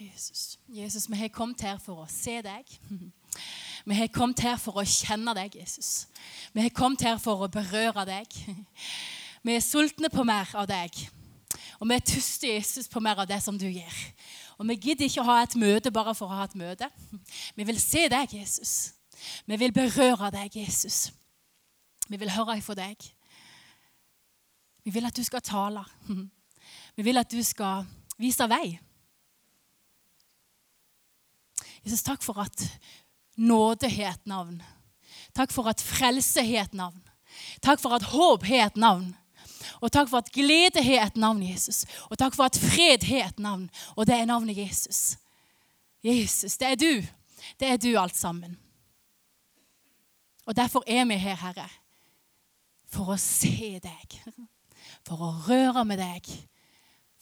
Jesus. Jesus, vi har kommet her for å se deg. Vi har kommet her for å kjenne deg, Jesus. Vi har kommet her for å berøre deg. Vi er sultne på mer av deg. Og vi er tyste, Jesus, på mer av det som du gjør. Og vi gidder ikke å ha et møte bare for å ha et møte. Vi vil se deg, Jesus. Vi vil berøre deg, Jesus. Vi vil høre ifra deg. Vi vil at du skal tale. Vi vil at du skal vise vei. Jesus, takk for at nåde har et navn. Takk for at frelse har et navn. Takk for at håp har et navn. Og takk for at glede har et navn, Jesus. Og takk for at fred har et navn, og det er navnet Jesus. Jesus, det er du. Det er du alt sammen. Og derfor er vi her, Herre. For å se deg. For å røre med deg.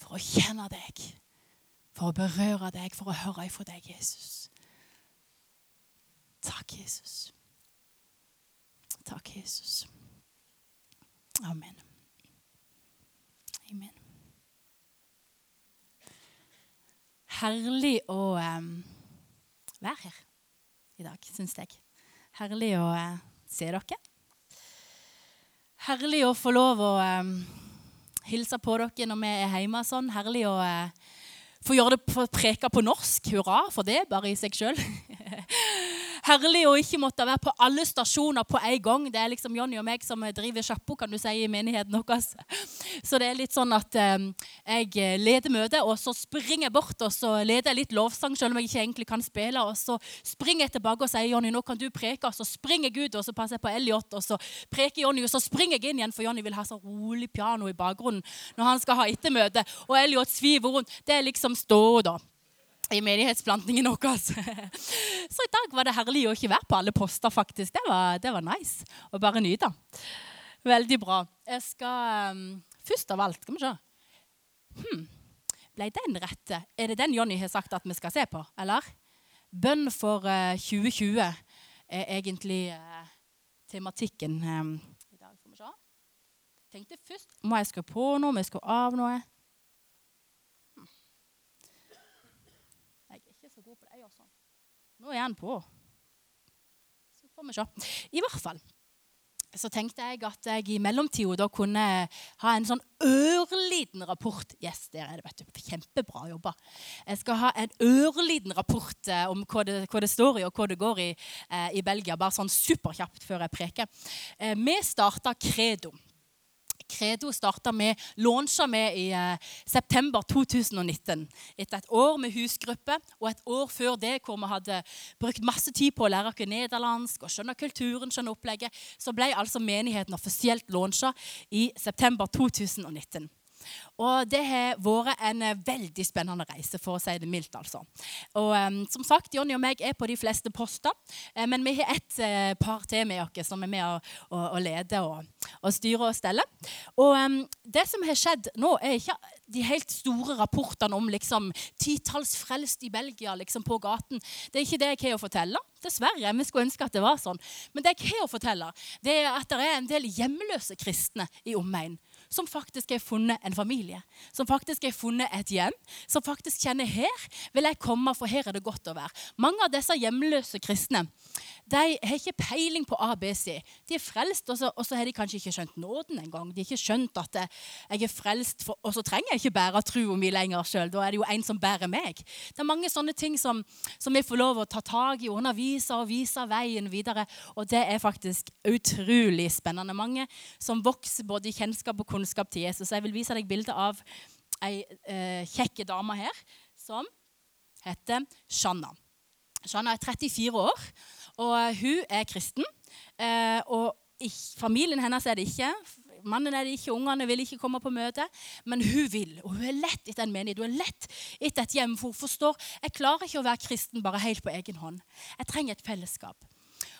For å kjenne deg. For å berøre deg, for å høre ifra deg, Jesus. Takk, Jesus. Takk, Jesus. Amen. Amen. Herlig å være her i dag, syns jeg. Herlig å uh, se dere. Herlig å få lov å hilse på dere når vi er hjemme. sånn. Herlig å uh, få gjøre det på, på norsk. Hurra for det, bare i seg sjøl. herlig å ikke måtte være på alle stasjoner på en gang. Det er liksom Jonny og meg som driver sjappo kan du si, i menigheten vår. Så det er litt sånn at um, jeg leder møtet, og så springer jeg bort og så leder jeg litt lovsang, selv om jeg ikke egentlig kan spille. Og så springer jeg tilbake og sier Jonny, nå kan du preke. Og så springer jeg ut, og så passer jeg på Elliot, og så preker Jonny, og så springer jeg inn igjen, for Jonny vil ha så rolig piano i bakgrunnen når han skal ha ettermøte. Og Elliot sviver rundt. Det er liksom stå, da i menighetsplantingen vår. Så i dag var det herlig å ikke være på alle poster, faktisk. Det var, det var nice å bare nyte. Veldig bra. Jeg skal um, Først av alt, skal vi se hmm. Ble den rette? Er det den Jonny har sagt at vi skal se på, eller? Bønn for uh, 2020 er egentlig uh, tematikken um, i dag. Skal vi se. Tenkte først Må jeg skru på noe? Må jeg skru av noe? god på det. Jeg gjør sånn. Nå er han på. Så får vi se. I hvert fall så tenkte jeg at jeg i mellomtida da kunne ha en sånn ørliten rapport. Yes, der er det, vet du. Kjempebra jobba. Jeg skal ha en ørliten rapport eh, om hva det, hva det, står i, og hva det går i eh, i Belgia. Bare sånn superkjapt før jeg preker. Eh, vi starta Credo. Credo starta med, launcha med i eh, september 2019. Etter et år med husgruppe og et år før det hvor vi hadde brukt masse tid på å lære oss nederlandsk og skjønne kulturen, skjønne opplegget, så ble altså menigheten offisielt launcha i september 2019. Og det har vært en eh, veldig spennende reise, for å si det mildt. altså. Og um, som sagt, Jonny og meg er på de fleste poster, uh, men vi har ett uh, par til med oss som er med å, å, å lede og, og styre og stelle. Og um, det som har skjedd nå, er ikke de helt store rapportene om liksom, titalls frelst i Belgia liksom, på gaten. Det er ikke det jeg har å fortelle. Dessverre. Vi skulle ønske at det var sånn. Men det jeg har å fortelle, det er at det er en del hjemløse kristne i omegn som faktisk har funnet en familie. Som faktisk har funnet et hjem. Som faktisk kjenner her vil jeg komme, for her er det godt å være. Mange av disse hjemløse kristne de har ikke peiling på ABC. De er frelst, og så, og har de kanskje ikke skjønt nåden engang. De har ikke skjønt at jeg er frelst, for, og så trenger jeg ikke bære troa mi lenger sjøl. Da er det jo en som bærer meg. Det er mange sånne ting som, som vi får lov å ta tak i, undervise og vise veien videre. Og det er faktisk utrolig spennende. Mange som vokser både i kjennskap og kunnskap kunnskap til Jesus. Jeg vil vise deg bilde av ei eh, kjekke dame her som heter Shanna. Shanna er 34 år, og hun er kristen. Eh, og familien hennes er det ikke. Mannen er det ikke, ungene vil ikke komme på møte. Men hun vil, og hun er lett etter en menighet. Hun er lett etter et hjem. For hun forstår jeg klarer ikke å være kristen bare helt på egen hånd. Jeg trenger et fellesskap.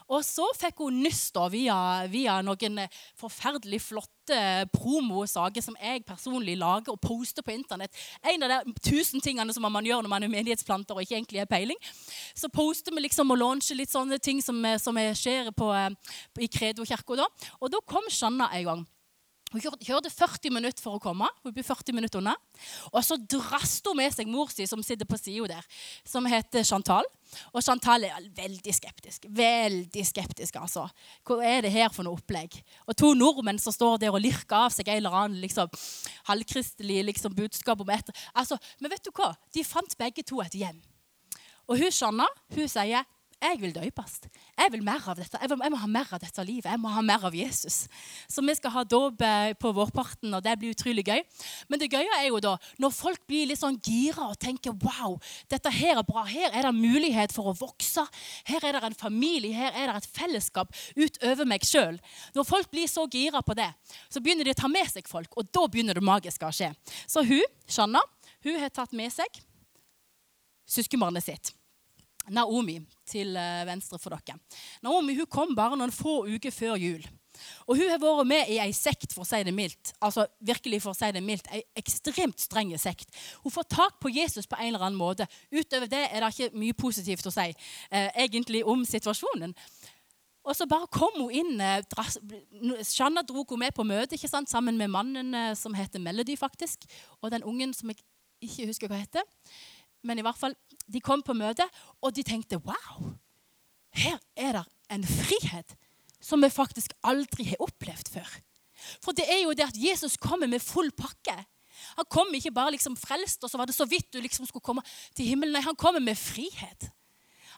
Og så fikk hun nyss da, via, via noen forferdelig flotte promosaker som jeg personlig lager og poster på internett. En av de tusen tingene som man gjør når man er menighetsplanter og ikke egentlig har peiling. Så poster vi liksom og launcher litt sånne ting som, som skjer på, i Kredo kirke. Og da kom Sjanna en gang. Hun kjørte 40 minutter for å komme. Hun ble 40 minutter unna. Og så drast hun med seg mor si, som sitter på sida der, som heter Chantal. Og Chantal er veldig skeptisk. Veldig skeptisk, altså. Hva er det her for noe opplegg? Og to nordmenn som står der og lirker av seg en eller annen liksom, halvkristelig liksom, budskap om etter. Altså, men vet du hva? De fant begge to et hjem. Og hun Shanna hun sier jeg vil døpes. Jeg vil mer av dette. Jeg, vil, jeg, må ha mer av dette livet. Jeg må ha mer av Jesus. Så vi skal ha dåp eh, på vårparten, og det blir utrolig gøy. Men det gøye er jo da når folk blir litt sånn gira og tenker wow, dette her er bra. Her er det mulighet for å vokse. Her er det en familie. Her er det et fellesskap utover meg sjøl. Når folk blir så gira på det, så begynner de å ta med seg folk, og da begynner det magiske å skje. Så hun, Shanna, hun har tatt med seg søskenbarnet sitt. Naomi til eh, venstre for dere. Naomi hun kom bare noen få uker før jul. Og Hun har vært med i ei sekt, for å si det mildt. Altså virkelig for å si det mildt, ei ekstremt streng sekt. Hun får tak på Jesus på en eller annen måte. Utover det er det ikke mye positivt å si eh, egentlig om situasjonen. Og så bare kom hun inn. Eh, Shanna dro hun med på møte ikke sant, sammen med mannen eh, som heter Melody, faktisk. Og den ungen som jeg ikke husker hva heter. Men i hvert fall, de kom på møte, og de tenkte wow, her er det en frihet som vi faktisk aldri har opplevd før. For det er jo det at Jesus kommer med full pakke. Han kom ikke bare liksom frelst, og så var det så vidt du liksom skulle komme til himmelen. Nei, han kommer med frihet.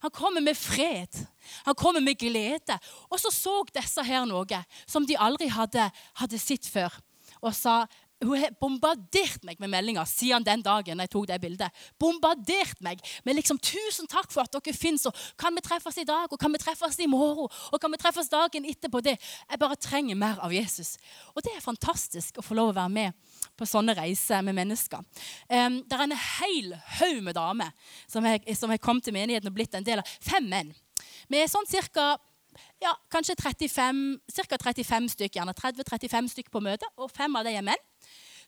Han kommer med fred. Han kommer med glede. Og så så disse her noe som de aldri hadde, hadde sett før. Og sa hun har bombardert meg med meldinger siden den dagen jeg tok det bildet. Bombardert meg med liksom 'Tusen takk for at dere fins.' Og 'Kan vi treffes i dag?' og 'Kan vi treffes i morgen?' og 'Kan vi treffes dagen etterpå?' det. Jeg bare trenger mer av Jesus. Og det er fantastisk å få lov å være med på sånne reiser med mennesker. Um, det er en hel haug med damer som har kommet til menigheten og blitt en del av. Fem menn. Vi er sånn cirka ja, kanskje 35, ca. 35 stykker, gjerne 30-35 stykker på møte, og fem av dem er menn.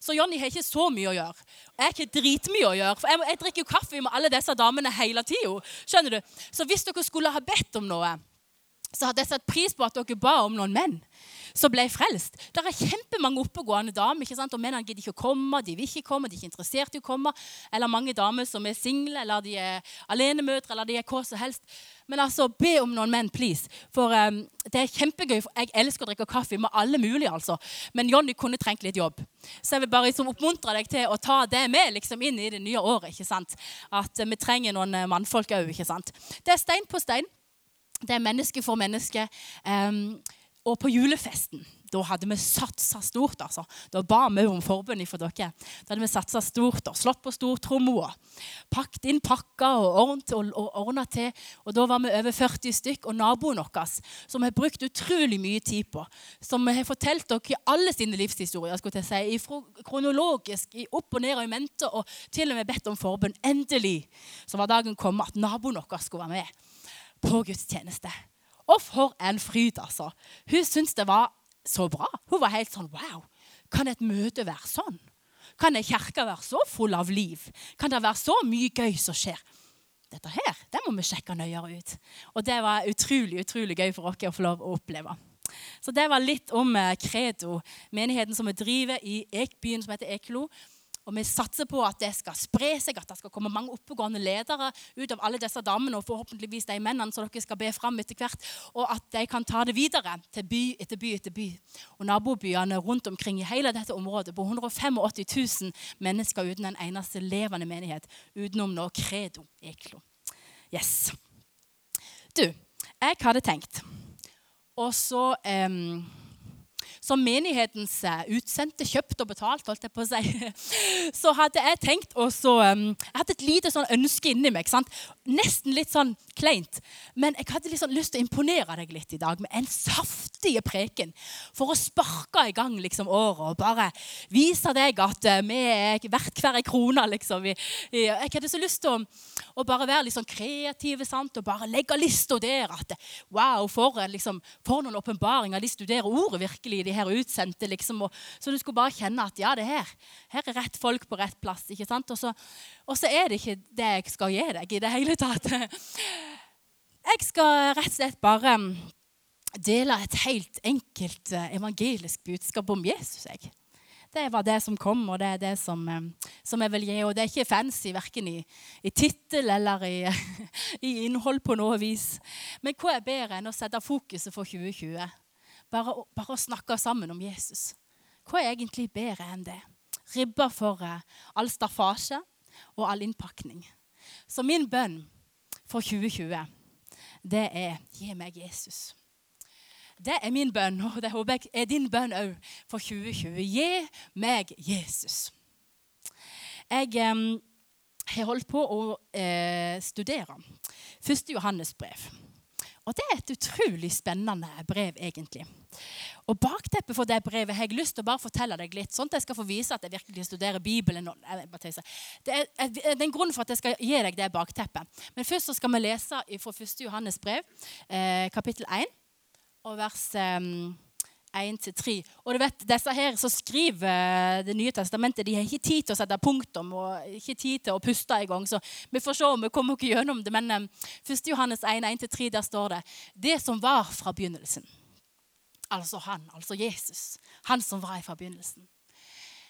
Så Jonny har ikke så mye å gjøre. Jeg har ikke dritmye å gjøre. For jeg, jeg drikker jo kaffe med alle disse damene hele tida. Så hvis dere skulle ha bedt om noe, så hadde jeg satt pris på at dere ba om noen menn som ble frelst. Det er kjempemange oppegående damer, ikke sant? og mennene gidder ikke å komme. De vil ikke komme, de er ikke interessert i å komme. Eller mange damer som er single, eller de er alenemødre, eller de er hva som helst. Men altså, be om noen menn, please. For um, det er kjempegøy. For jeg elsker å drikke kaffe med alle mulige, altså. Men Jonny kunne trengt litt jobb. Så jeg vil bare liksom, oppmuntre deg til å ta det med liksom, inn i det nye året. ikke sant? At uh, vi trenger noen uh, mannfolk òg. Det er stein på stein. Det er menneske for menneske. Um, og på julefesten da hadde vi satsa stort. altså. Da ba vi om forbund for dere. Da hadde vi satsa stort og slått på stortromma. Pakket inn pakker og ordnet til. Og Da var vi over 40 stykk. Og naboen vår, som har brukt utrolig mye tid på, som har fortalt dere alle sine livshistorier, skulle jeg si, kronologisk, opp og ned og i mente, og til og med bedt om forbund. Endelig så var dagen kommet at naboen vår skulle være med på gudstjeneste. Og for en fryd, altså. Hun syntes det var så bra. Hun var helt sånn Wow, kan et møte være sånn? Kan ei kirke være så full av liv? Kan det være så mye gøy som skjer? Dette her det må vi sjekke nøyere ut. Og det var utrolig utrolig gøy for oss å få lov å oppleve. Så det var litt om Credo, eh, menigheten som vi driver i Ekbyen, som heter Eklo. Og vi satser på at det skal spre seg, at det skal komme mange oppegående ledere ut av alle disse damene, og forhåpentligvis de mennene som dere skal be fram etter hvert, og at de kan ta det videre til by etter by etter by. Og nabobyene rundt omkring i hele dette området, på 185 000 mennesker uten en eneste levende menighet, utenom nå Credo Eklo. Yes. Du, jeg hadde tenkt Og så um, som menighetens eh, utsendte, kjøpt og betalt, holdt jeg på å si, så hadde jeg tenkt å så um, Jeg hadde et lite sånn ønske inni meg. Sant? Nesten litt sånn kleint. Men jeg hadde liksom lyst til å imponere deg litt i dag med en saftig preken. For å sparke i gang liksom året og bare vise deg at uh, vi er verdt hver en krone. Liksom. Jeg hadde så lyst til å, å bare være litt sånn kreativ sant? og bare legge lista der. At wow, for, liksom, for noen åpenbaringer. De studerer ordet virkelig. de her utsendte. liksom, og, Så du skulle bare kjenne at ja, det her, her er rett folk på rett plass. ikke sant? Og så, og så er det ikke det jeg skal gi deg i det hele tatt. Jeg skal rett og slett bare dele et helt enkelt eh, evangelisk budskap om Jesus. jeg. Det var det som kom, og det er det som, eh, som jeg vil gi. Og det er ikke fancy verken i, i tittel eller i, i, innhold på noe vis. Men hva er bedre enn å sette fokuset for 2020? Bare, bare å snakke sammen om Jesus. Hva er egentlig bedre enn det? Ribba for uh, all staffasje og all innpakning. Så min bønn for 2020, det er gi meg Jesus. Det er min bønn, og det håper jeg er din bønn òg for 2020. Gi meg Jesus. Jeg eh, har holdt på å eh, studere 1. Johannes brev. Og det er et utrolig spennende brev, egentlig. Og Bakteppet for det brevet har jeg lyst til å bare fortelle deg litt, sånn at jeg skal få vise at jeg virkelig studerer Bibelen. Det er, en grunn for at jeg skal gi deg det bakteppet. Men først så skal vi lese fra 1. Johannes brev, eh, kapittel 1 og vers um, 1-3. Og du vet, disse her som skriver eh, Det nye testamentet, de har ikke tid til å sette punktum og ikke tid til å puste i gang. Så vi får se om vi kommer ikke gjennom det. Men um, 1. Johannes 1, 1-3, der står det Det som var fra begynnelsen. Altså han, altså Jesus. Han som var fra begynnelsen.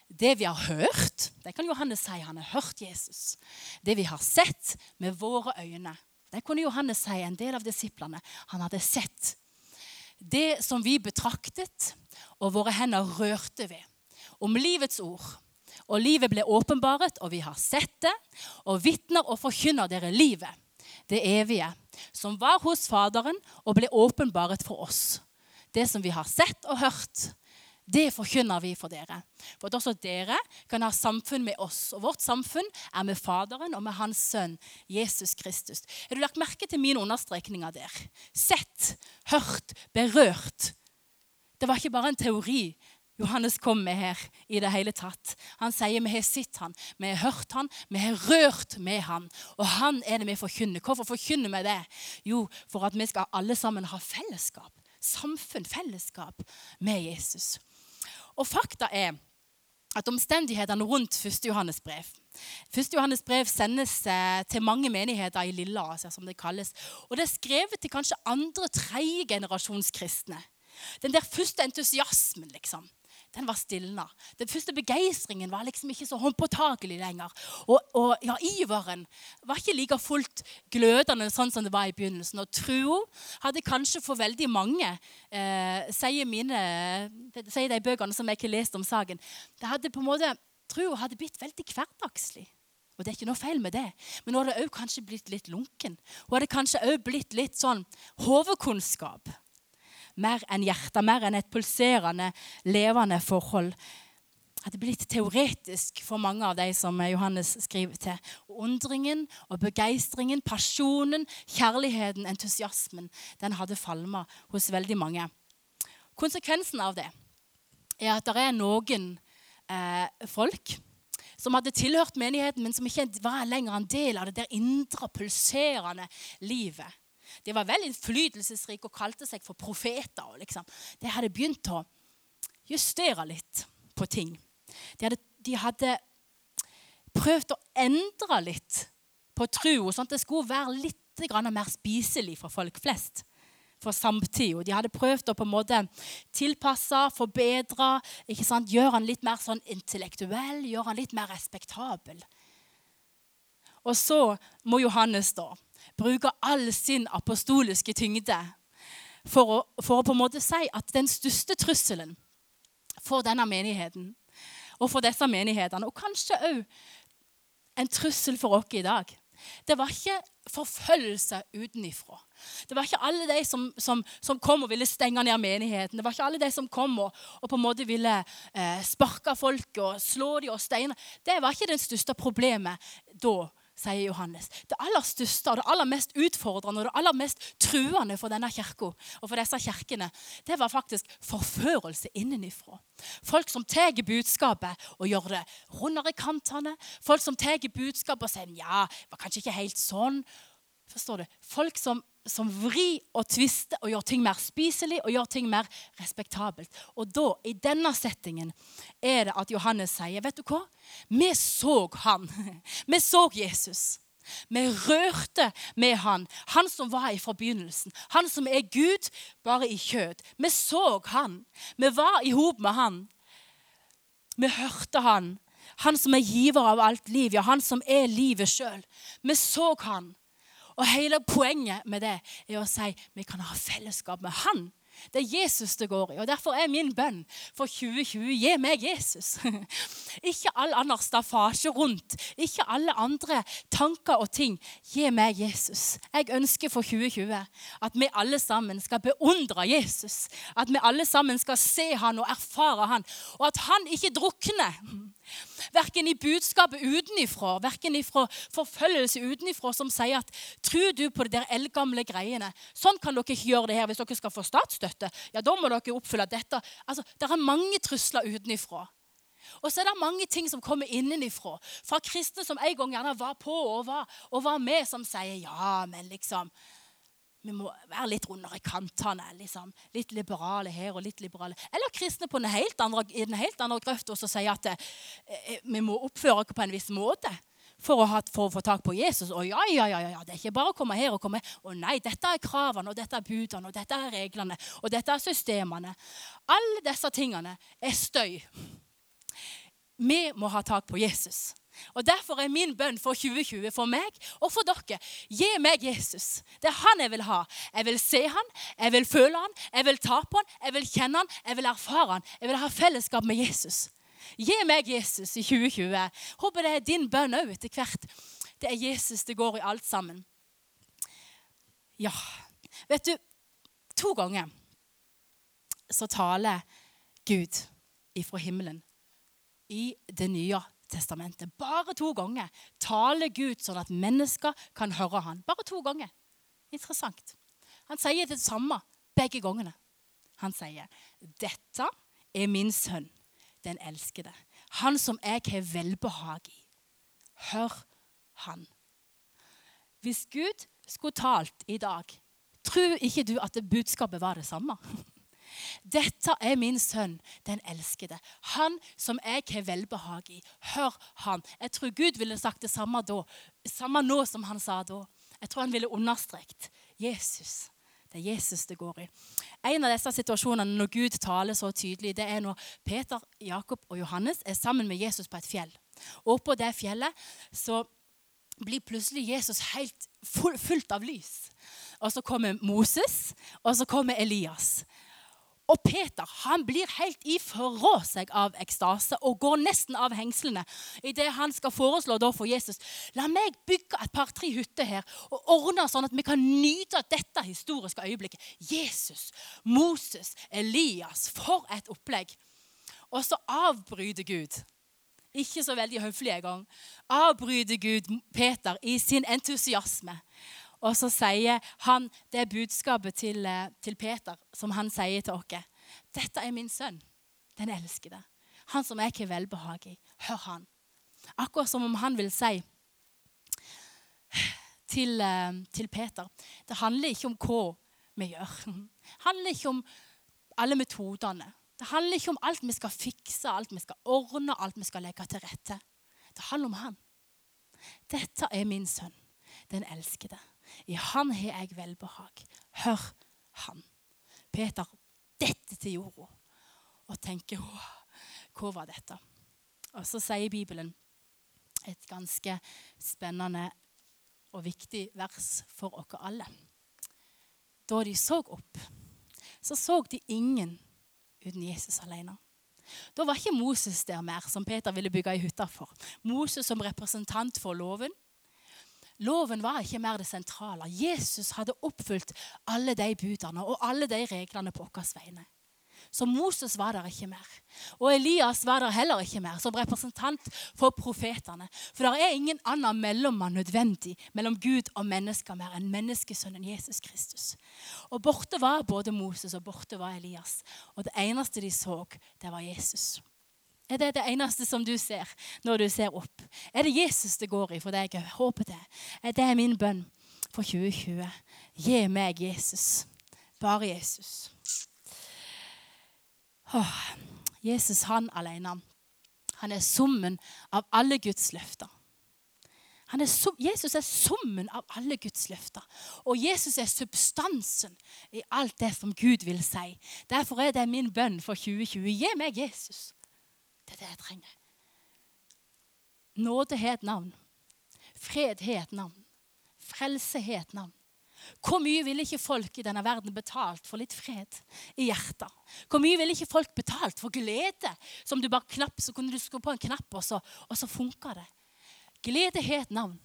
Det vi har hørt Det kan Johannes si. Han har hørt Jesus. Det vi har sett med våre øyne. Det kunne Johannes si, en del av disiplene. Han hadde sett det som vi betraktet og våre hender rørte ved, om livets ord. Og livet ble åpenbaret, og vi har sett det, og vitner og forkynner dere livet, det evige, som var hos Faderen og ble åpenbaret for oss. Det som vi har sett og hørt, det forkynner vi for dere. For at også dere kan ha samfunn med oss. Og vårt samfunn er med Faderen og med Hans Sønn Jesus Kristus. Har du lagt merke til mine understrekninger der? Sett, hørt, berørt. Det var ikke bare en teori Johannes kom med her i det hele tatt. Han sier vi har sett han, vi har hørt han, vi har rørt med han. Og han er det vi forkynner. Hvorfor forkynner vi det? Jo, for at vi skal alle sammen ha fellesskap. Samfunn, fellesskap med Jesus. Og fakta er at omstendighetene rundt 1. Johannes brev 1. Johannes brev sendes eh, til mange menigheter i Lilleasia, som det kalles. Og det er skrevet til kanskje andre, tredje generasjons kristne. Den der første entusiasmen, liksom den var stilna. Den første begeistringen var liksom ikke så håndpåtakelig lenger. Og, og ja, iveren var ikke like fullt glødende sånn som det var i begynnelsen. Og trua hadde kanskje for veldig mange, eh, sier, mine, sier de bøkene som jeg ikke har lest om saken, det hadde på en måte, Trua hadde blitt veldig hverdagslig. Og det er ikke noe feil med det. Men nå hadde det òg kanskje blitt litt lunken. Hun hadde kanskje òg blitt litt sånn hovedkunnskap mer enn hjertet, mer enn et pulserende, levende forhold. Det blitt teoretisk for mange av de som Johannes skriver til. Undringen og begeistringen, pasjonen, kjærligheten, entusiasmen, den hadde falma hos veldig mange. Konsekvensen av det er at det er noen eh, folk som hadde tilhørt menigheten, men som ikke var lenger en del av det der indre, pulserende livet. De var veldig innflytelsesrike og kalte seg for profeter. Liksom. De hadde begynt å justere litt på ting. De hadde, de hadde prøvd å endre litt på troa, sånn at det skulle være litt mer spiselig for folk flest. For samtida. De hadde prøvd å på en måte tilpasse, forbedre, gjøre han litt mer sånn intellektuell, gjøre han litt mer respektabel. Og så må Johannes da bruker all sin apostoliske tyngde for å, for å på en måte si at den største trusselen for denne menigheten og for disse menighetene, og kanskje òg en trussel for oss i dag, det var ikke forfølgelse utenifra. Det var ikke alle de som, som, som, kom og ville stenge ned menigheten. Det var ikke alle de som kom og, og på en måte ville eh, sparke folk og slå dem og steine. Det var ikke det største problemet da sier Johannes. Det aller største og det aller mest utfordrende og det aller mest truende for denne kirka og for disse kirkene, det var faktisk forførelse innenifra. Folk som tar budskapet og gjør det rundere i kantene. Folk som tar budskapet og sier ja, det var kanskje ikke helt sånn. Forstår du? Folk som som vrir og tvister og gjør ting mer spiselig og gjør ting mer respektabelt. Og da, i denne settingen, er det at Johannes sier, vet du hva? Vi så han. Vi så Jesus. Vi rørte med han, han som var i forbegynnelsen. Han som er Gud, bare i kjød. Vi så han. Vi var i hop med han. Vi hørte han. Han som er giver av alt liv, ja, han som er livet sjøl. Vi så han. Og hele poenget med det er å si vi kan ha fellesskap med han. Det er Jesus det går i. og Derfor er min bønn for 2020 gi meg Jesus. Ikke all annen staffasje rundt. Ikke alle andre tanker og ting. Gi meg Jesus. Jeg ønsker for 2020 at vi alle sammen skal beundre Jesus. At vi alle sammen skal se han og erfare han. Og at han ikke drukner. Verken i budskapet utenifra, verken ifra forfølgelse utenifra som sier at tror du på de der eldgamle greiene. Sånn kan dere ikke gjøre det her hvis dere skal få statsstøtte. Ja, da må dere oppfylle dette. Altså, Det er mange trusler utenifra. Og så er det mange ting som kommer innenifra. Fra kristne som en gang gjerne var på og var, og var med, som sier ja, men liksom vi må være litt rundere i kantene. Liksom. Litt liberale her og litt liberale Eller kristne på en helt andre, i den helt andre grøft som sier at eh, eh, vi må oppføre oss på en viss måte for å, ha, for å, få tak på Jesus. Å ja, ja, ja, ja, det er ikke bare å komme her og komme Å nei, dette er kravene, og dette er budene, og dette er reglene, og dette er systemene. Alle disse tingene er støy. Vi må ha tak på Jesus. Og Derfor er min bønn for 2020 for meg og for dere gi meg Jesus. Det er han jeg vil ha. Jeg vil se han, jeg vil føle han, jeg vil ta på han, jeg vil kjenne han, jeg vil erfare han. Jeg vil ha fellesskap med Jesus. Gi meg Jesus i 2020. Håper det er din bønn òg etter hvert. Det er Jesus det går i alt sammen. Ja, vet du To ganger så taler Gud ifra himmelen i det nye testamentet. Bare to ganger taler Gud sånn at mennesker kan høre han. Bare to ganger. Interessant. Han sier det samme begge gangene. Han sier, 'Dette er min sønn, den elskede, han som jeg har velbehag i.' Hør han. Hvis Gud skulle talt i dag, tror ikke du at budskapet var det samme? Dette er min sønn, den elskede. Han som jeg har velbehag i. Hør han. Jeg tror Gud ville sagt det samme da, samme nå som han sa da. Jeg tror han ville understreket Jesus. Det er Jesus det går i. En av disse situasjonene når Gud taler så tydelig, det er når Peter, Jakob og Johannes er sammen med Jesus på et fjell. Og på det fjellet så blir plutselig Jesus helt fullt av lys. Og så kommer Moses, og så kommer Elias. Og Peter han blir helt ifra seg av ekstase og går nesten av hengslene idet han skal foreslå da for Jesus la meg bygge et par-tre hytter her og ordne sånn at vi kan nyte dette historiske øyeblikket. Jesus, Moses, Elias. For et opplegg. Og så avbryter Gud. Ikke så veldig høflig engang. Avbryter Gud Peter i sin entusiasme. Og så sier han det budskapet til, eh, til Peter som han sier til oss. Dette er min sønn, den elskede. Han som jeg har velbehag i. Hør han. Akkurat som om han vil si til, eh, til Peter Det handler ikke om hva vi gjør. Det handler ikke om alle metodene. Det handler ikke om alt vi skal fikse, alt vi skal ordne, alt vi skal legge til rette. Det handler om han. Dette er min sønn, den elskede. I han har jeg velbehag. Hør han. Peter dette til jorda og tenker hva var dette? Og så sier Bibelen et ganske spennende og viktig vers for oss alle. Da de så opp, så så de ingen uten Jesus alene. Da var ikke Moses der mer, som Peter ville bygge ei hytte for. Moses som representant for loven, Loven var ikke mer det sentrale. Jesus hadde oppfylt alle de budene og alle de reglene på våre vegne. Så Moses var der ikke mer. Og Elias var der heller ikke mer, som representant for profetene. For det er ingen annen mellommann nødvendig mellom Gud og mennesker mer enn menneskesønnen Jesus Kristus. Og borte var både Moses og borte var Elias. Og det eneste de så, det var Jesus. Er det det eneste som du ser når du ser opp? Er det Jesus det går i for deg? Jeg håper det. Det er min bønn for 2020. Gi meg Jesus. Bare Jesus. Åh, Jesus, han alene. Han er summen av alle Guds løfter. Er sum, Jesus er summen av alle Guds løfter. Og Jesus er substansen i alt det som Gud vil si. Derfor er det min bønn for 2020. Gi meg Jesus. Det er det jeg trenger. Nåde har et navn. Fred har et navn. Frelse har et navn. Hvor mye ville ikke folk i denne verden betalt for litt fred i hjertet? Hvor mye ville ikke folk betalt for glede? Som du bare knapp, så kunne du skru på en knapp, og så, og så funka det. Glede har et navn.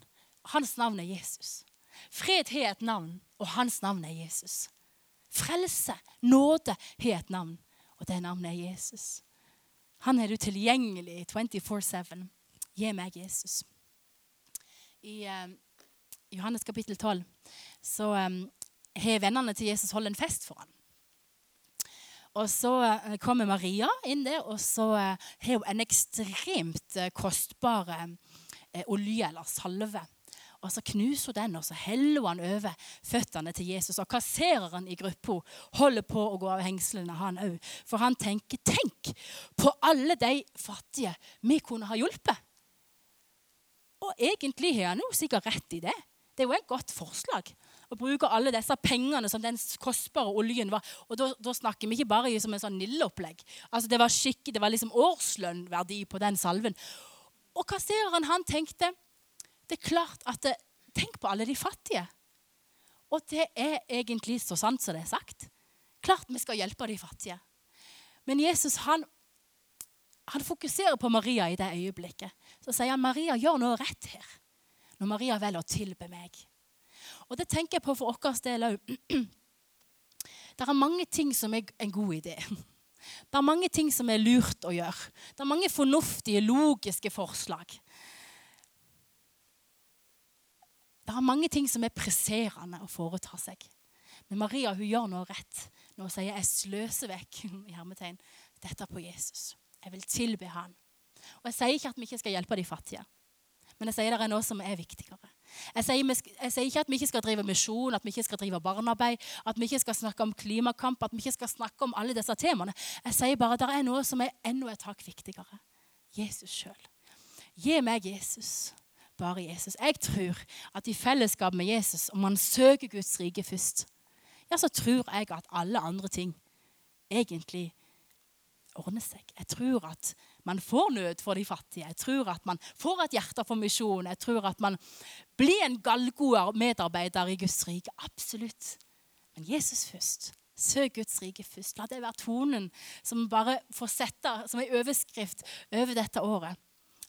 Hans navn er Jesus. Fred har et navn, og hans navn er Jesus. Frelse, nåde, har et navn, og det navnet er Jesus. Han er utilgjengelig 24-7. Gi meg Jesus. I eh, Johannes kapittel 12 så um, har vennene til Jesus holdt en fest for ham. Og så eh, kommer Maria inn der, og så uh, har hun en ekstremt uh, kostbar olje eller salve. Og Så knuser hun den, og så heller han over føttene til Jesus. Og kassereren i gruppa holder på å gå av hengslene, han òg. For han tenker Tenk på alle de fattige vi kunne ha hjulpet. Og egentlig har han jo sikkert rett i det. Det er jo et godt forslag å bruke alle disse pengene som den kostbare oljen var. Og da, da snakker vi ikke bare som en sånn nilleopplegg. Altså, det var skikkelig, det var liksom årslønnverdi på den salven. Og kassereren han tenkte det er klart at det, Tenk på alle de fattige. Og det er egentlig så sant som det er sagt. Klart vi skal hjelpe de fattige. Men Jesus han, han fokuserer på Maria i det øyeblikket. Så sier han Maria gjør noe rett her. Når Maria velger å tilbe meg. Og det tenker jeg på for vår del òg. Det er mange ting som er en god idé. Det er mange ting som er lurt å gjøre. Det er mange fornuftige, logiske forslag. Det er mange ting som er presserende å foreta seg. Men Maria hun gjør noe rett når hun sier 'jeg sløser vekk' i hermetegn, dette på Jesus. Jeg vil tilbe han. Og Jeg sier ikke at vi ikke skal hjelpe de fattige, men jeg sier det er noe som er viktigere. Jeg sier, jeg sier, ikke at vi ikke skal drive misjon, at vi ikke skal drive barnearbeid, at vi ikke skal snakke om klimakamp, at vi ikke skal snakke om alle disse temaene. Jeg sier bare at det er noe som er enda et hakk viktigere. Jesus sjøl. Gi meg Jesus. Bare Jesus. Jeg tror at i fellesskap med Jesus, om man søker Guds rike først, ja, så tror jeg at alle andre ting egentlig ordner seg. Jeg tror at man får nød for de fattige. Jeg tror at man får et hjerte for misjon. Jeg tror at man blir en gallgod medarbeider i Guds rike. Absolutt. Men Jesus først. Søk Guds rike først. La det være tonen som bare får sette som en overskrift over dette året.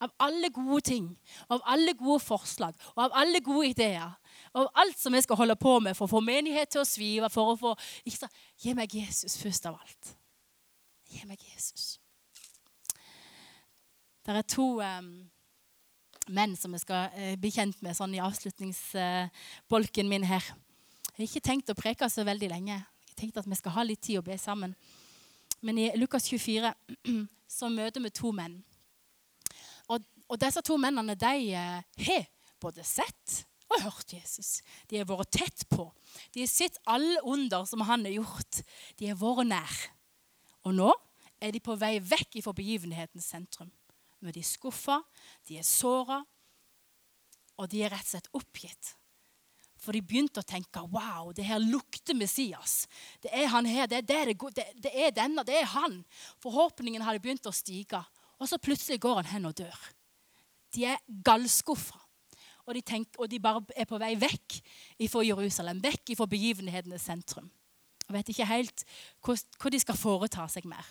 Av alle gode ting, av alle gode forslag og av alle gode ideer. Av alt som vi skal holde på med for å få menighet til å svive. for å få, Gi meg Jesus først av alt. Gi meg Jesus. Det er to um, menn som jeg skal uh, bli kjent med sånn i avslutningsbolken min her. Jeg har ikke tenkt å preke så veldig lenge. Jeg tenkte at vi skal ha litt tid å be sammen. Men i Lukas 24 så møter vi to menn. Og, disse to mennene de uh, har både sett og hørt Jesus. De har vært tett på. De har sett alle under som han har gjort. De har vært nær. Og nå er de på vei vekk fra begivenhetens sentrum. De er skuffa, de er såra, og de er rett og slett oppgitt. For de begynte å tenke wow, det her lukter Messias. Det er han her, det er, det, det er denne, det er han. Forhåpningen hadde begynt å stige. Og så plutselig går han hen og dør. De er gallskuffa. Og og de bare er på vei vekk fra Jerusalem, vekk fra begivenhetenes sentrum. Og vet ikke helt hva de skal foreta seg mer.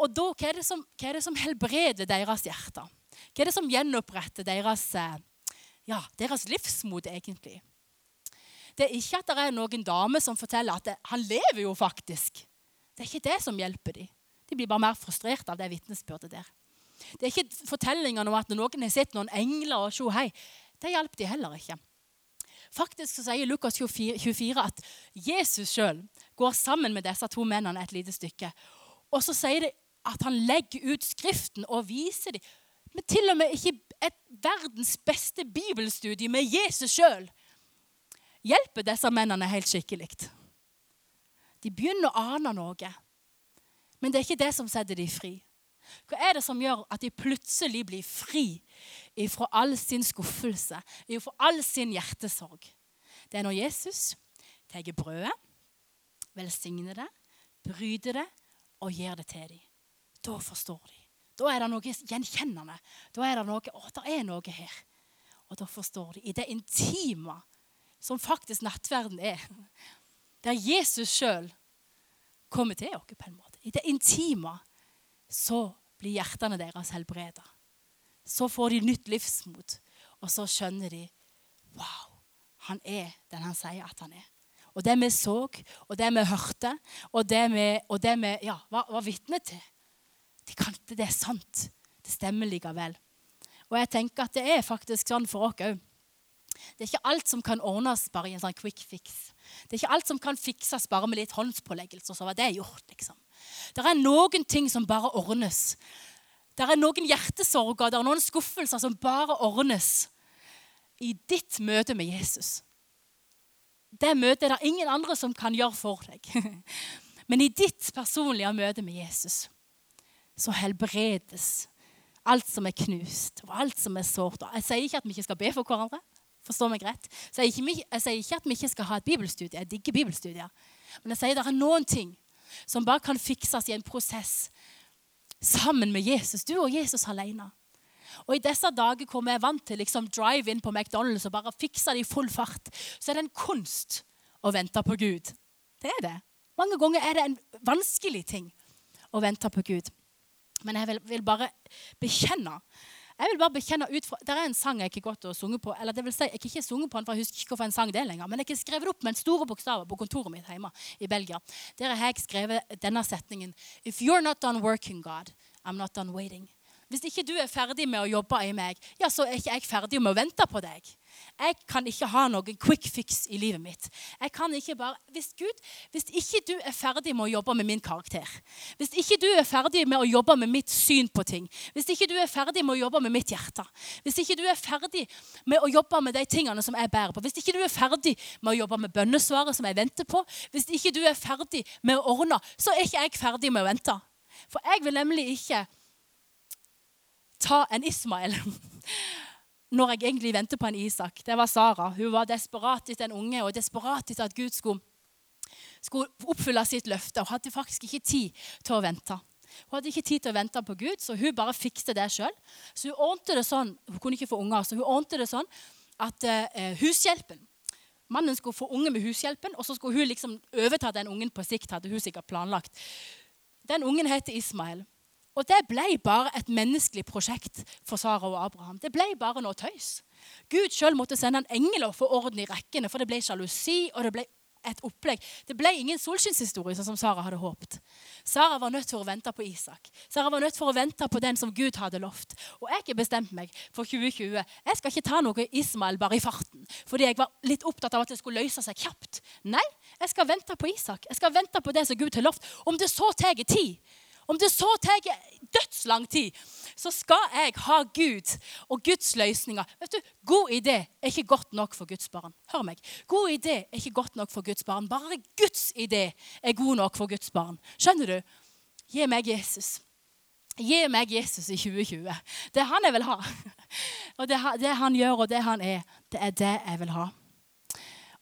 Og da, hva er, som, hva er, det som, helbreder deres hjerter? Hva er det som gjenoppretter deres, eh, ja, deres livsmot, egentlig? Det er ikke at det er noen dame som forteller at det, han lever jo faktisk. Det er ikke det som hjelper dem. De blir bare mer frustrert av det vitnesbyrdet der. Det er ikke fortellingene om at noen har sett noen engler og sjo hei. Det hjalp de heller ikke. Faktisk så sier Lukas 24, 24 at Jesus sjøl går sammen med disse to mennene et lite stykke. Og så sier de at han legger ut Skriften og viser dem. Men til og med ikke et verdens beste bibelstudie med Jesus sjøl hjelper disse mennene helt skikkelig. De begynner å ane noe, men det er ikke det som setter dem fri. Hva er det som gjør at de plutselig blir fri ifra all sin skuffelse, ifra all sin hjertesorg. Det er når Jesus tar brødet, velsigner det, bryter det og gir det til dem. Da forstår de. Da er det noe gjenkjennende. Da er det noe Å, det er noe her. Og da forstår de. I det intime som faktisk nattverden er, der Jesus sjøl kommer til oss på en måte. I det intime så blir hjertene deres helbreda. Så får de nytt livsmot, og så skjønner de Wow, han er den han sier at han er. Og det vi så, og det vi hørte, og det vi, og det vi ja, var, var vitne til De kan, det sant. Det stemmer likevel. Og jeg tenker at det er faktisk sånn for oss òg. Det er ikke alt som kan ordnes bare i en sånn quick fix. Det er ikke alt som kan fikses bare med litt håndspåleggelse, og så var det gjort. liksom. Det er noen ting som bare ordnes. Det er noen hjertesorger, det er noen skuffelser som bare ordnes i ditt møte med Jesus. Det møtet er det ingen andre som kan gjøre for deg. Men i ditt personlige møte med Jesus så helbredes alt som er knust, og alt som er sårt. Jeg sier ikke at vi ikke skal be for hverandre. Forstår meg rett. Jeg, sier ikke at vi ikke skal ha et bibelstudie. Jeg digger bibelstudier. Men jeg sier det er noen ting som bare kan fikses i en prosess sammen med Jesus. Du og Jesus alene. Og i disse dager hvor vi er vant til liksom drive inn på McDonald's og bare fikse det i full fart, så er det en kunst å vente på Gud. Det er det. Mange ganger er det en vanskelig ting å vente på Gud. Men jeg vil, vil bare bekjenne jeg vil bare bekjenne ut fra, Det er en sang jeg ikke gått og sunget på. eller det vil si, Jeg har ikke sunget på den, for jeg husker ikke hvorfor en sang det lenger, men jeg har skrevet opp med en store bokstaver på kontoret mitt hjemme i Belgia. Der har jeg skrevet denne setningen If you're not done working, God, I'm not done waiting. Hvis ikke du er ferdig med å jobbe i meg, ja, så er ikke jeg ferdig med å vente på deg. Jeg kan ikke ha noen quick fix i livet mitt. Jeg kan ikke bare, Hvis Gud, hvis ikke du er ferdig med å jobbe med min karakter, hvis ikke du er ferdig med å jobbe med mitt syn på ting, hvis ikke du er ferdig med å jobbe med mitt hjerte, hvis ikke du er ferdig med å jobbe med de tingene som jeg bærer på, hvis ikke du er ferdig med å jobbe med bønnesvaret som jeg venter på, hvis ikke du er ferdig med å ordne, så er ikke jeg ferdig med å vente. For jeg vil nemlig ikke ta en Ismael når jeg egentlig venter på en Isak. Det var Sara. Hun var desperat etter en unge og desperat etter at Gud skulle, skulle oppfylle sitt løfte. Hun hadde faktisk ikke tid til å vente. Hun hadde ikke tid til å vente på Gud, så hun bare fikste det sjøl. Så hun ordnte det sånn hun kunne ikke få unger, så hun ordnet det sånn at uh, hushjelpen Mannen skulle få unge med hushjelpen, og så skulle hun liksom overta den ungen på sikt. hadde hun sikkert planlagt. Den ungen heter Ismael. Og det ble bare et menneskelig prosjekt for Sara og Abraham. Det ble bare noe tøys. Gud sjøl måtte sende en engel og få orden i rekkene, for det ble sjalusi og det ble et opplegg. Det ble ingen solskinnshistorie, sånn som Sara hadde håpet. Sara var nødt til å vente på Isak. Sara var nødt til å vente på den som Gud hadde lovt. Og jeg har bestemt meg for 2020. Jeg skal ikke ta noe Ismael bare i farten, fordi jeg var litt opptatt av at det skulle løse seg kjapt. Nei, jeg skal vente på Isak. Jeg skal vente på det som Gud har lovt. Om det så tar tid, om det så tar dødslang tid, så skal jeg ha Gud og Guds løsninger. Vet du, God idé er ikke godt nok for Guds barn. Hør meg. God idé er ikke godt nok for Guds barn. Bare Guds idé er god nok for Guds barn. Skjønner du? Gi meg Jesus. Gi meg Jesus i 2020. Det er han jeg vil ha. Og det, det han gjør, og det han er, det er det jeg vil ha.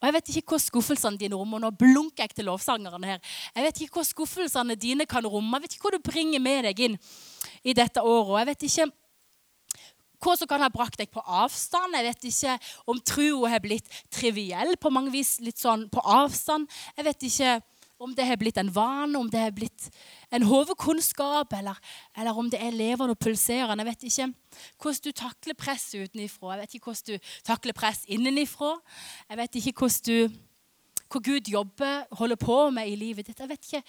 Og jeg vet ikke hva skuffelsene dine rommer. Nå blunker jeg til lovsangerne her. Jeg vet ikke hva skuffelsene dine kan romme. Jeg vet ikke hva du bringer med deg inn i dette året. Jeg vet ikke hva som kan ha brakt deg på avstand. Jeg vet ikke om troa har blitt triviell på mange vis, litt sånn på avstand. Jeg vet ikke om det har blitt en vane, om det har blitt en hovedkunnskap, eller, eller, om det er levende og pulserende. Jeg vet ikke hvordan du takler press utenifra. Jeg vet ikke hvordan du takler press innenifra. Jeg vet ikke hvordan du, hvor Gud jobber, holder på med i livet ditt. Jeg vet ikke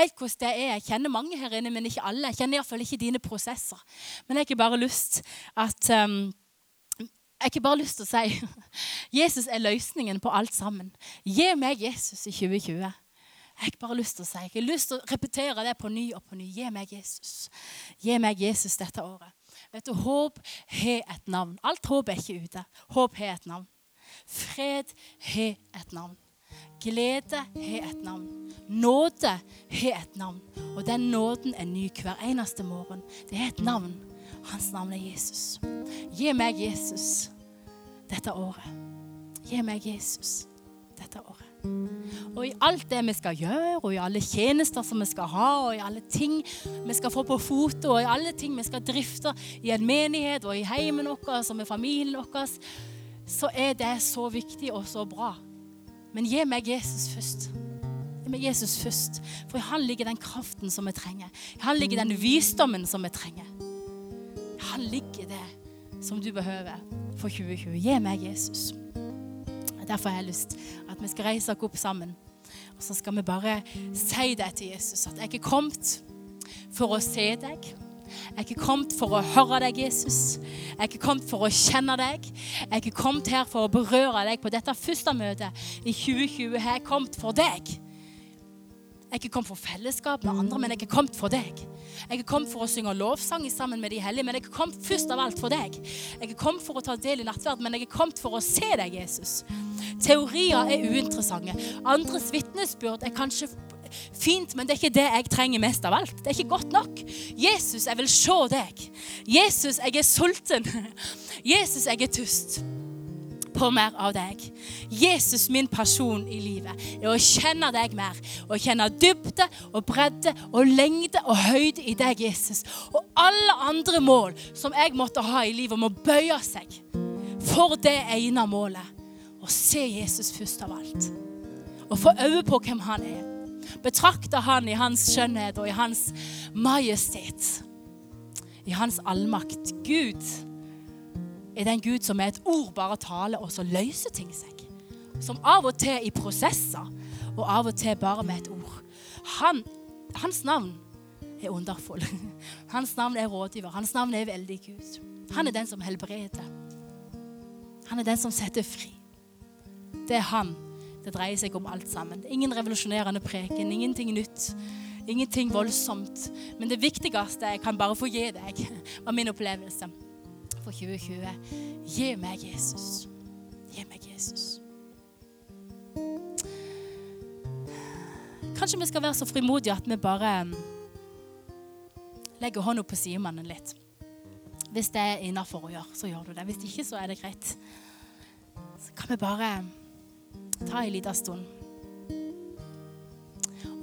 helt hvordan det er. Jeg kjenner mange her inne, men ikke alle. Jeg kjenner iallfall ikke dine prosesser. Men jeg har bare lyst at um, jeg har bare lyst til å si Jesus er løsningen på alt sammen. Gi meg Jesus i 2020. Jeg har bare lyst til å si, jeg har lyst til å repetere det på ny og på ny. Gi meg Jesus. Gi meg Jesus dette året. Vet du, Håp har et navn. Alt håp er ikke ute. Håp har et navn. Fred har et navn. Glede har et navn. Nåde har et navn. Og den nåden er ny hver eneste morgen. Det er et navn. Hans navn er Jesus. Gi meg Jesus dette året. Gi meg Jesus dette året. Og i alt det vi skal gjøre, og i alle tjenester som vi skal ha, og i alle ting vi skal få på foto, og i alle ting vi skal drifte i en menighet og i heimen vår og med familien vår, så er det så viktig og så bra. Men gi meg Jesus først. Gi meg Jesus først. For i han ligger den kraften som vi trenger. I han ligger den visdommen som vi trenger. I han ligger det som du behøver for 2020. Gi meg Jesus. Derfor har jeg lyst at vi skal reise oss opp sammen. Og så skal vi bare si det til Jesus, at jeg er kommet for å se deg. Jeg er ikke kommet for å høre deg, Jesus. Jeg er ikke kommet for å kjenne deg. Jeg er ikke kommet her for å berøre deg på dette første møtet i 2020. Jeg er kommet for deg. Jeg er ikke kommet for fellesskap med andre, men jeg er kommet for deg. Jeg er kommet for å synge lovsang sammen med de hellige, men jeg er kommet først av alt for deg. Jeg er kommet for å ta del i nattverd, men jeg er kommet for å se deg, Jesus. Teorier er uinteressante. Andres vitnesbyrd er kanskje fint, men det er ikke det jeg trenger mest av alt. Det er ikke godt nok. Jesus, jeg vil se deg. Jesus, jeg er sulten. Jesus, jeg er tust på mer av deg. Jesus, min person i livet, er å kjenne deg mer. Å kjenne dybde og bredde og lengde og høyde i deg, Jesus. Og alle andre mål som jeg måtte ha i livet, må bøye seg for det ene målet å se Jesus først av alt. Og få øye på hvem han er. Betrakte han i hans skjønnhet og i hans majestet. I hans allmakt. Gud er den Gud som er et ord bare taler, og så løser ting seg. Som av og til i prosesser, og av og til bare med et ord. Han, hans navn er underfull. Hans navn er rådgiver. Hans navn er veldig Gud. Han er den som helbreder. Han er den som setter fri. Det er han. Det dreier seg om alt sammen. Ingen revolusjonerende preken, ingenting nytt. Ingenting voldsomt. Men det viktigste jeg kan bare få gi deg, var min opplevelse for 2020. Gi meg Jesus. Gi meg Jesus. Kanskje vi skal være så frimodige at vi bare um, legger hånda på sidemannen litt. Hvis det er innafor å gjøre, så gjør du det. Hvis ikke, så er det greit. Så kan vi bare ta en liten stund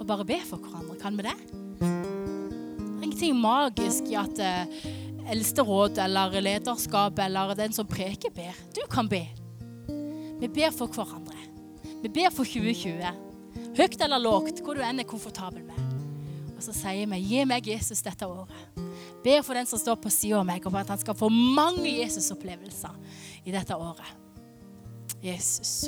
og bare be for hverandre. Kan vi det? Det er ingenting magisk i at uh, eldsteråd eller lederskap eller den som preker, ber. Du kan be. Vi ber for hverandre. Vi ber for 2020. Høyt eller lågt, hvor du enn er komfortabel med. Og så sier vi, gi meg Jesus dette året. Ber for den som står på sida av meg, og for at han skal få mange Jesus-opplevelser i dette året. Jesus.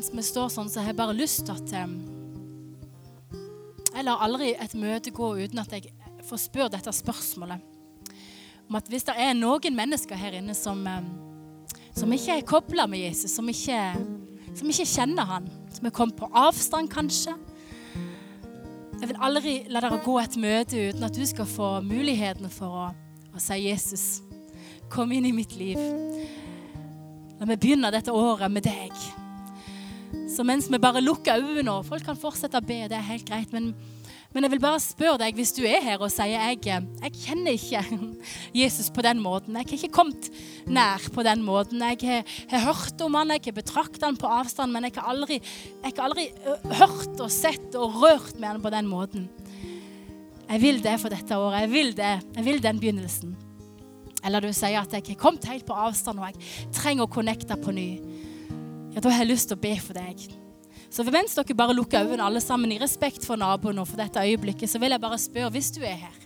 Mens vi står sånn, så har jeg bare lyst til at Jeg lar aldri et møte gå uten at jeg får spørre dette spørsmålet. Om at hvis det er noen mennesker her inne som, som ikke er kobla med Jesus, som ikke, som ikke kjenner han, som er kommet på avstand kanskje Jeg vil aldri la dere gå et møte uten at du skal få muligheten for å, å si Jesus, kom inn i mitt liv. La meg begynne dette året med deg. Så mens vi bare lukker øynene, og folk kan fortsette å be, det er helt greit. Men, men, jeg vil bare spørre deg, hvis du er her og sier jeg, jeg kjenner ikke Jesus på den måten. Jeg har ikke kommet nær på den måten. Jeg har, har hørt om han, jeg har betraktet han på avstand, men jeg har aldri, jeg har aldri hørt og sett og rørt med han på den måten. Jeg vil det for dette året. Jeg vil det. Jeg vil den begynnelsen. Eller du sier at jeg har kommet helt på avstand og jeg trenger å connecte på ny ja, da har jeg lyst til å be for deg. Så mens dere bare lukker øynene alle sammen i respekt for naboen og for dette øyeblikket, så vil jeg bare spørre, hvis du er her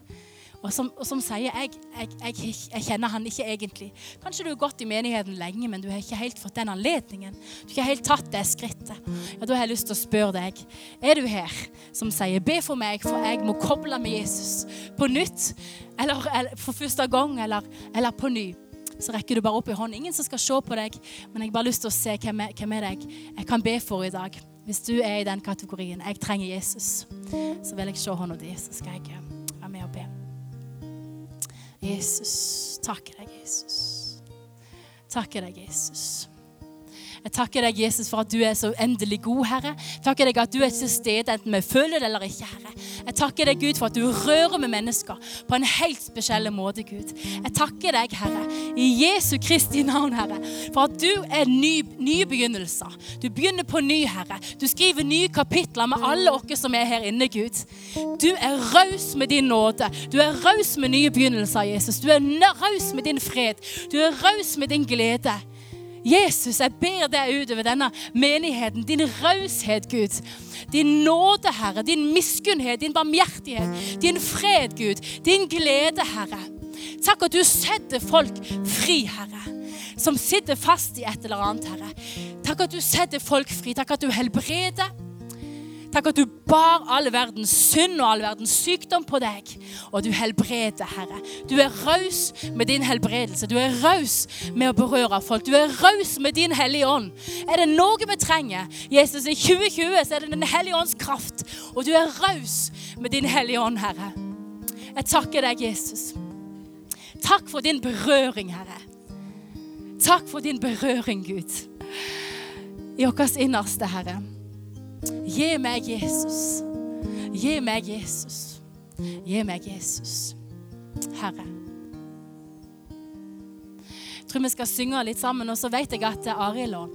og som, og som sier jeg, jeg, jeg, jeg, kjenner han ikke egentlig. Kanskje du har gått i menigheten lenge, men du har ikke helt fått den anledningen. Du har ikke helt tatt det skrittet. Ja, Da har jeg lyst til å spørre deg. Er du her som sier 'be for meg, for jeg må koble med Jesus' på nytt? Eller, eller for første gang, eller, eller på ny? Så rekker du bare opp i hånden. Ingen som skal se på deg, men jeg har bare lyst til å se hvem er, hvem er deg jeg kan be for i dag. Hvis du er i den kategorien. Jeg trenger Jesus. Så vil jeg se hånda di, så skal jeg være med og be. Jesus. Takker deg, Jesus. Takker deg, Jesus. Jeg takker deg, Jesus, for at du er så endelig god, Herre. Takker deg at du er til stede, enten vi føler det eller ikke, Herre. Jeg takker deg, Gud, for at du rører med mennesker på en helt spesiell måte, Gud. Jeg takker deg, Herre, i Jesu Kristi navn, Herre, for at du er ny, nye begynnelser. Du begynner på ny, Herre. Du skriver nye kapitler med alle oss som er her inne, Gud. Du er raus med din nåde. Du er raus med nye begynnelser, Jesus. Du er raus med din fred. Du er raus med din glede. Jesus, jeg ber deg utover denne menigheten. Din raushet, Gud. Din nåde, Herre. Din miskunnhet, din barmhjertighet. Din fred, Gud. Din glede, Herre. Takk at du setter folk fri, Herre. Som sitter fast i et eller annet, Herre. Takk at du setter folk fri. Takk at du helbreder. Takk at du bar all verdens synd og all verdens sykdom på deg. Og du helbreder, Herre. Du er raus med din helbredelse. Du er raus med å berøre folk. Du er raus med din Hellige Ånd. Er det noe vi trenger, Jesus, i 2020, så er det Den hellige ånds kraft. Og du er raus med din Hellige Ånd, Herre. Jeg takker deg, Jesus. Takk for din berøring, Herre. Takk for din berøring, Gud. I vårt innerste, Herre. Gi meg Jesus. Gi meg Jesus. Gi meg Jesus. Herre. Jeg tror vi skal synge litt sammen, og så vet jeg at Arild og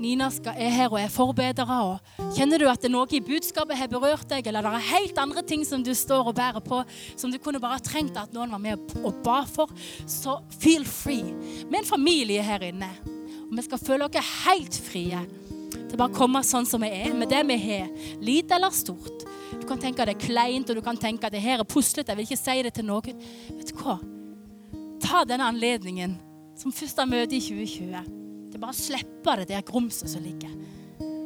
Nina er her og er forbedere. Og kjenner du at det er noe i budskapet har berørt deg, eller det er helt andre ting som du står og bærer på, som du kunne bare trengt at noen var med og ba for, så feel free. Vi er en familie her inne, og vi skal føle oss helt frie til bare å komme sånn som vi er, med det vi har, lite eller stort. Du kan tenke at det er kleint, og du kan tenke at det her er puslete. Jeg vil ikke si det til noen. Vet du hva? Ta denne anledningen som første møte i 2020 til bare å slippe det der grumset som ligger.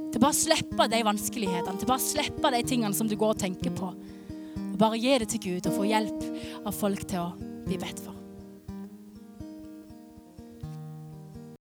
Til bare å slippe de vanskelighetene, til bare å slippe de tingene som du går og tenker på. Og bare gi det til Gud og få hjelp av folk til å bli bedt for.